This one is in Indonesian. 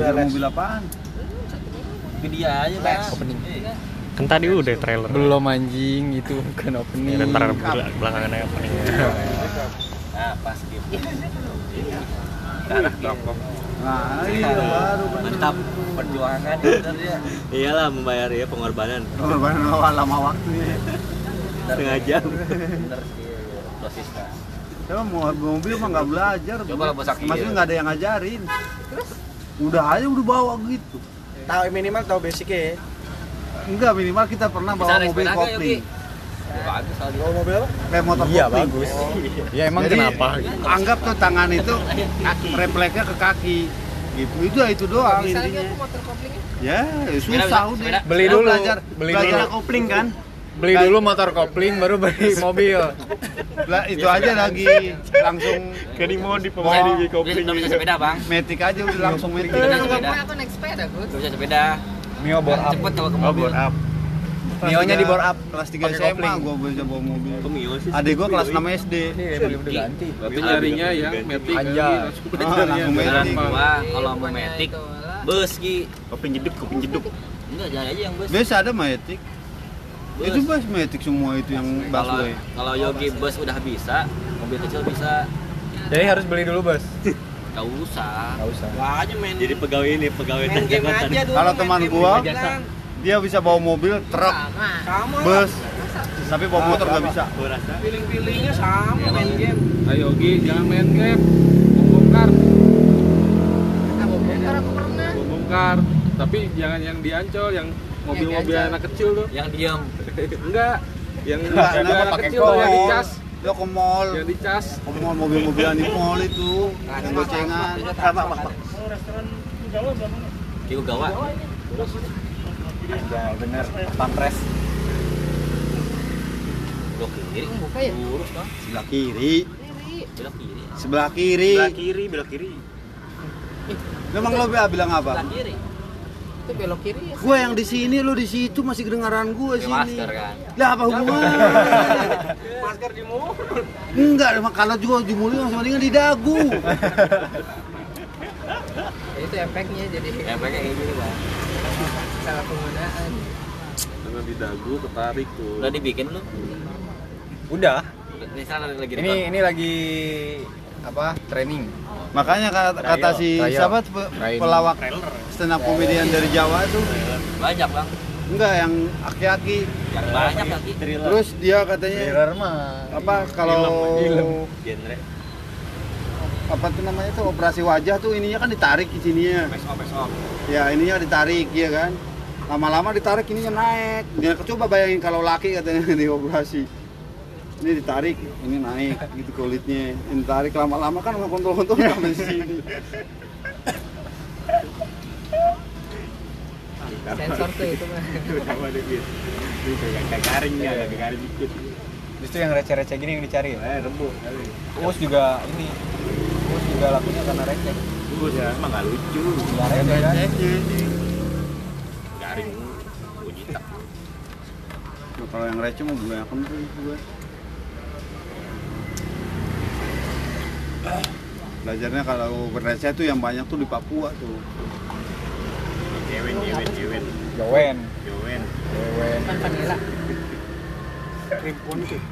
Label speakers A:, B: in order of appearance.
A: Belajar mobil apaan?
B: Ke dia aja bang.
C: Opening.
B: Iya.
D: Kan tadi udah trailer.
C: Belum anjing itu bukan opening.
D: Ya, ntar bel- belakangan aja opening.
B: Nah pas gitu. Darah rokok.
A: Nah, iya baru bener.
B: Mantap perjuangan ya ya.
E: Iyalah membayar ya pengorbanan
A: Korban awal lama waktu ya.
E: setengah jam.
B: Bener sih. Dosis kan.
A: Coba mau mobil mah nggak belajar.
B: Coba lah, bos Aki.
A: Maksudnya nggak ada yang ngajarin. Udah aja udah bawa gitu.
F: Tahu minimal tahu basicnya ya.
A: Enggak minimal kita pernah
B: Bisa
A: bawa
B: naik
A: mobil kopling.
B: Bagus lagi.
F: Bawa mobil apa?
A: Kayak motor
C: Iya
A: kopling.
C: bagus. Ya emang
A: Jadi,
C: kenapa?
A: Anggap tuh tangan itu refleksnya ke kaki. Gitu. Itu itu doang
G: Bisa lagi
A: intinya.
G: aku motor koplingnya.
A: Ya, ya susah
B: bisa,
A: udah.
C: Beli
A: Lu
C: dulu,
A: Belajar,
C: beli
A: belajar
C: dulu.
A: kopling kan?
C: Beli dulu motor kopling baru beli mobil.
A: Lah, itu aja lagi langsung
D: Kayak di modif
A: Mau-
B: Dia udah bisa sepeda bang.
A: metik aja udah langsung metik.
B: Sepeda.
G: pernah aku naik sepeda, Gus.
B: Udah bisa sepeda.
C: Mio bor up.
B: Cepet kalau ke
D: Oh,
B: mobil.
D: up.
C: Mionya di bor up.
A: Kelas 3
C: Pakai
A: SMA
C: kopling.
A: gua bisa bawa mobil.
E: Kok Mio sih?
A: Adik gua kelas 6 SD.
C: Emang udah ganti.
H: Berarti nyarinya yang metik
C: Anjay.
A: Ah, langsung metik.
B: gua kalau mau metik bus ki.
E: Kopling jeduk, kopling jeduk.
B: Enggak jangan aja yang bus.
A: Biasa ada metik.
B: Bus.
A: Itu bus metik semua itu yang
B: Kalau
A: busway.
B: kalau Yogi bus udah bisa, mobil kecil bisa.
C: Jadi harus beli dulu bus.
B: Gak usah.
C: Gak usah.
F: Wah aja main
E: Jadi pegawai ini, pegawai
F: main game aja dulu.
A: Kalau teman gua. Dia bisa bawa mobil, truk,
G: Sama.
F: sama
A: bus, tapi bawa motor nggak bisa.
E: Gua rasa
F: feeling-feelingnya sama main game.
H: Ayo Gi, jangan main game. Bongkar,
G: bongkar aku pernah.
H: bongkar. Tapi jangan yang diancol, yang mobil-mobil anak kecil tuh.
B: Yang diam.
H: Enggak. Yang
A: Enggak,
H: anak
A: pakai
H: kecil tuh yang dicas.
A: Lo ke mall,
H: Yang dicas.
A: ke mall mobil-mobilan di mall itu, yang gocengan.
B: Kiko gawa.
C: Ya bener. Pampres.
B: Blok kiri.
G: Buka ya?
B: Lurus dong.
A: Sebelah kiri,
G: Kiri.
B: Belok kiri.
A: sebelah kiri.
E: belok kiri, belok kiri.
A: Memang lo bilang apa?
B: Belok kiri.
G: Itu belok kiri ya.
A: Gue yang di sini, lo di situ masih kedengaran gue
B: Pakai
A: sini.
B: masker kan.
A: Lah apa hubungannya?
F: Masker di mulut.
A: Enggak, kalau juga di mulut masih mendingan di dagu.
G: Ya, itu efeknya jadi
B: Efeknya kayak gini bang.
G: salah penggunaan.
H: Karena di dagu ketarik tuh.
B: Udah dibikin lu?
C: Udah.
B: Ini sana lagi
C: Ini ini lagi apa? Training.
A: Makanya kata, kata si
C: Trial.
A: siapa pelawak stand up comedian dari Jawa tuh
B: banyak bang.
A: enggak yang aki-aki
B: Yang banyak lagi.
A: terus dia katanya
C: Trailer mah.
A: apa kalau
E: Genre.
A: apa tuh namanya tuh operasi wajah tuh ininya kan ditarik di sininya ya ininya ditarik ya kan lama-lama ditarik ininya naik dia coba bayangin kalau laki katanya dioperasi ini ditarik ini naik gitu kulitnya ini tarik lama-lama kan kontol-kontol sampai sini
G: Sensor tuh itu mah.
E: Kayak garing ya, kayak garing dikit.
C: Justru yang receh-receh gini yang dicari ya.
E: Eh, rembuh.
C: Uus juga ini. Uus juga lakunya karena receh.
E: Bagus ya, emang nggak lucu.
C: Nggak receh kan?
E: Garing. Jitak.
A: Nah, kalau yang receh mau gue akan tuh gue belajarnya kalau berreceh tuh yang banyak tuh di Papua tuh
E: Jewen, jewen, jewen.
C: Jowen.
E: Jewen.
C: Jowen.
G: Kan.
F: Ribbon tuh.